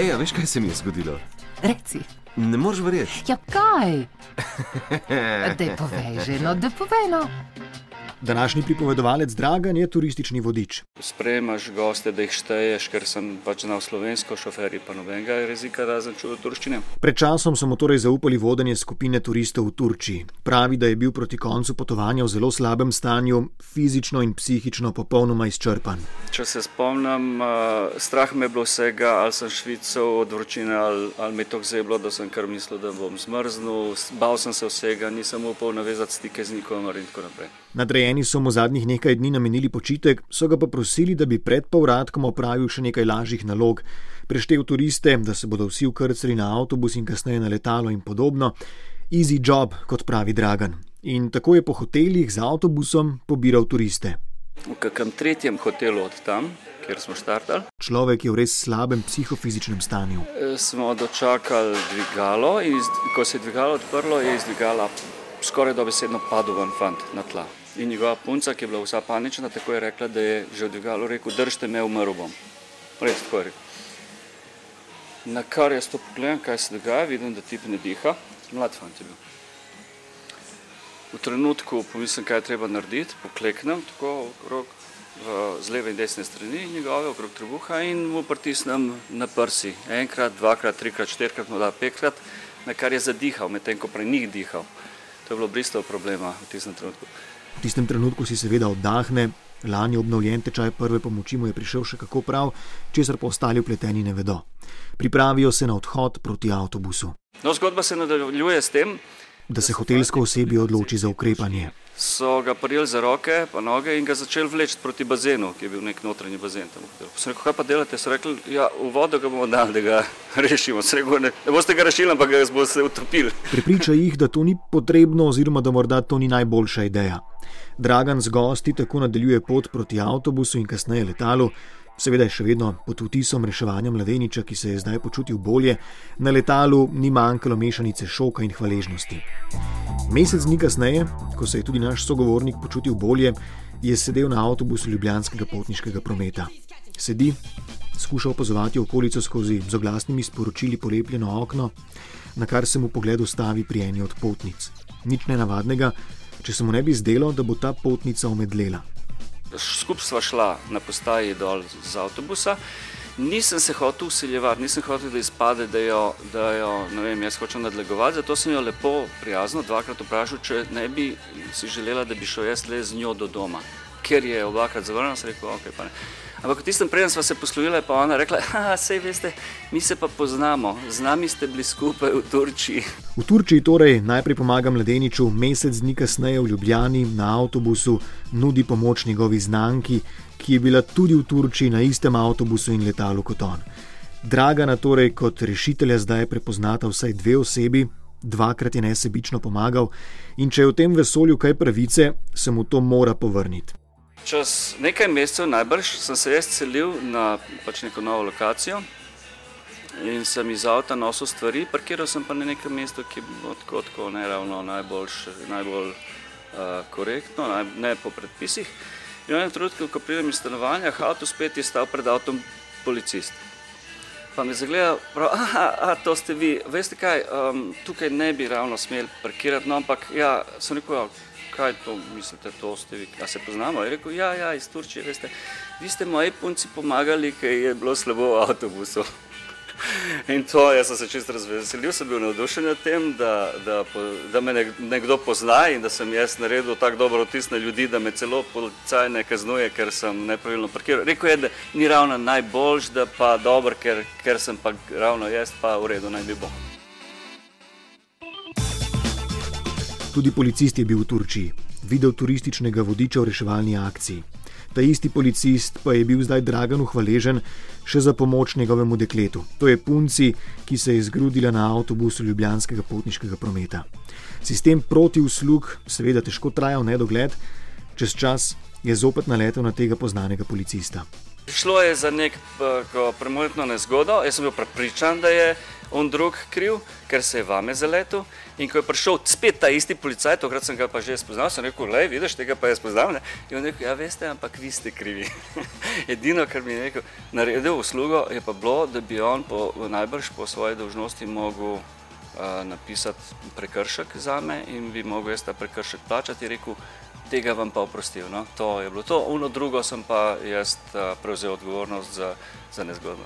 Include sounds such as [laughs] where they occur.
Ej, veš, kaj se mi je zgodilo? Reci. Ne moreš verjeti. Ja, kaj? [laughs] Dej povej že, no, da povej no. Današnji pripovedovalec Dragan je turistični vodič. Sprejemaš goste, da jih šteješ, ker sem pač znal slovensko, šoferji pa nobenega jezika, razen čudo turščine. Pred časom so mu torej zaupali vodenje skupine turistov v Turčiji. Pravi, da je bil proti koncu potovanja v zelo slabem stanju, fizično in psihično popolnoma izčrpan. Če se spomnim, uh, strah me je bilo vsega, ali sem švical od vročine, ali, ali mi je to zeblo, da sem kar mislil, da bom zmrznil. Bal sem se vsega, nisem upal navezati stike z nikomer in tako naprej. Nadrejeni so mu zadnjih nekaj dni namenili počitek, so ga pa prosili, da bi pred povratkom opravil še nekaj lažjih nalog. Preštev turiste, da se bodo vsi ukrcali na avtobus in kasneje na letalo in podobno. Easy job, kot pravi Dragan. In tako je po hotelih z avtobusom pobiral turiste. V kakem tretjem hotelu od tam, kjer smo štartali, Človek je v res slabem psihofizičnem stanju. eh, smo dočakali dvigalo in ko se je dvigalo odprlo, je iz dvigala skoraj dobesedno padel ven fant na tla. In njegova punca, ki je bila vsa panična, tako je rekla, da je že v dvigalu rekel: Držite me, umrl bom. Res tako je rekel. Na kar jaz to pogledam, kaj se dogaja, vidim, da tip ne diha, mlad fant je bil. V trenutku pomislim, kaj je treba narediti, pokleknem tako okrog z leve in desne strani njegove, okrog trebuha in mu pritisnem na prsi. Enkrat, dvakrat, trikrat, štirikrat, morda petkrat, na kar je zadihal, medtem ko prej ni dihal. To je bilo bristov problema v tistem trenutku. V tistem trenutku si seveda oddahne, lani obnovljen tečaj prve pomoči mu je prišel še kako prav, česar pa ostali upleteni ne vedo. Pripravijo se na odhod proti avtobusu, No, zgodba se nadaljuje s tem, da se hotelsko osebje odloči za ukrepanje. So ga prijeli za roke pa noge in ga začeli vleči proti bazenu, ki je bil nek notranji bazen. Tam. Sem rekel, kaj pa delate? So rekli, ja, v vodo ga bomo dali, da ga [laughs] rešimo. Sem rekel, ne, ne boste ga rešili, ampak ga boste utopili. [laughs] Prepriča jih, da to ni potrebno, oziroma da morda to ni najboljša ideja. Dragan z gosti tako nadaljuje pot proti avtobusu in kasneje letalu. Seveda je še vedno pod vtisom reševanja mladeniča, ki se je zdaj počutil bolje, na letalu ni manjkalo mešanice šoka in hvaležnosti. Mesec dni kasneje, ko se je tudi naš sogovornik počutil bolje, je sedel na avtobusu Ljubljanskega potniškega prometa. Sedi, skuša opazovati okolico skozi z oglasnimi sporočili polepljeno okno, na kar se mu pogled ustavi pri eni od potnic. Nič nenavadnega, če se mu ne bi zdelo, da bo ta potnica omedlela. Skupaj sva šla na postaji dol z avtobusa. Nisem se hotel usiljevati, nisem hotel, da izpade, da jo, da jo ne vem, jaz hočem nadlegovati. Zato sem jo lepo, prijazno dvakrat vprašal, če ne bi si želela, da bi šel jaz le z njo do doma. Ker je obakrat zavrnil, sem rekel, ok, pa ne. Ampak v tistem preden sva se poslovila, je pa ona rekla, [laughs] sej veste, mi se pa poznamo, z nami ste bili skupaj v Turčiji. V Turčiji torej najprej pomaga mladeniču, mesec dni kasneje v Ljubljani na avtobusu nudi pomoč njegovi znanki, ki je bila tudi v Turčiji na istem avtobusu in letalu kot on. Dragana torej kot rešitelja zdaj prepoznata vsaj dve osebi, dvakrat je nesebično pomagal in če je v tem vesolju kaj pravice, se mu to mora povrniti. Čez nekaj mesecev najbrž sem se jaz selil na pač neko novo lokacijo in sem iz avta nosil stvari, parkiral sem pa na nekem mestu, ki bilo tako, tako ne ravno najboljš, najbolj uh, korektno, naj, ne po predpisih. In v enem trenutku, ko pridem iz stanovanja, avto spet je stal pred avtom policist. Pa mi zagleda, prav, aha, a, to ste vi. Veste kaj, um, tukaj ne bi ravno smeli parkirati, no, ampak ja, sem rekel, ja, kaj to mislite, to ste vi, a se poznamo? Je rekel, ja, ja, iz Turčije, veste, vi ste moji punci pomagali, ker je bilo slabo v avtobusu. [laughs] In to, jaz sem se čisto razveselil, sem bil navdušen nad tem, da, da, da me nek- nekdo pozna in da sem jaz naredil tako dobro vtis na ljudi, da me celo policaj ne kaznuje, ker sem nepravilno parkiral. Rekel je, da ni ravno najboljš, da pa dober, ker, ker sem pa ravno jaz, pa v redu naj bi bo. Tudi policist je bil v Turčiji, videl turističnega vodiča v reševalni akciji. Ta isti policist pa je bil zdaj Draganu hvaležen še za pomoč njegovemu dekletu. To je punci, ki se je zgrudila na avtobusu Ljubljanskega potniškega prometa. Sistem proti uslug seveda težko traja v nedogled, čez čas je zopet naletel na tega poznanega policista. Šlo je za neko premojno nezgodo, jaz sem bil prepričan, da je on drug kriv, ker se je vame zaletel. In ko je prišel spet ta isti policaj, tokrat sem ga pa že spoznal, sem rekel, le, vidiš, tega pa je spoznal. Ne? In on rekel, ja, veste, ampak vi ste krivi. [laughs] Edino, kar mi je rekel, naredil uslugo, je pa bilo, da bi on po, najbrž po svoji dolžnosti mogel uh, napisati prekršek za me in bi mogel jaz ta prekršek plačati. Rekel, tega vam pa oprostil. No? To je bilo to, uno drugo sem pa jaz uh, prevzel odgovornost za, za nezgodno.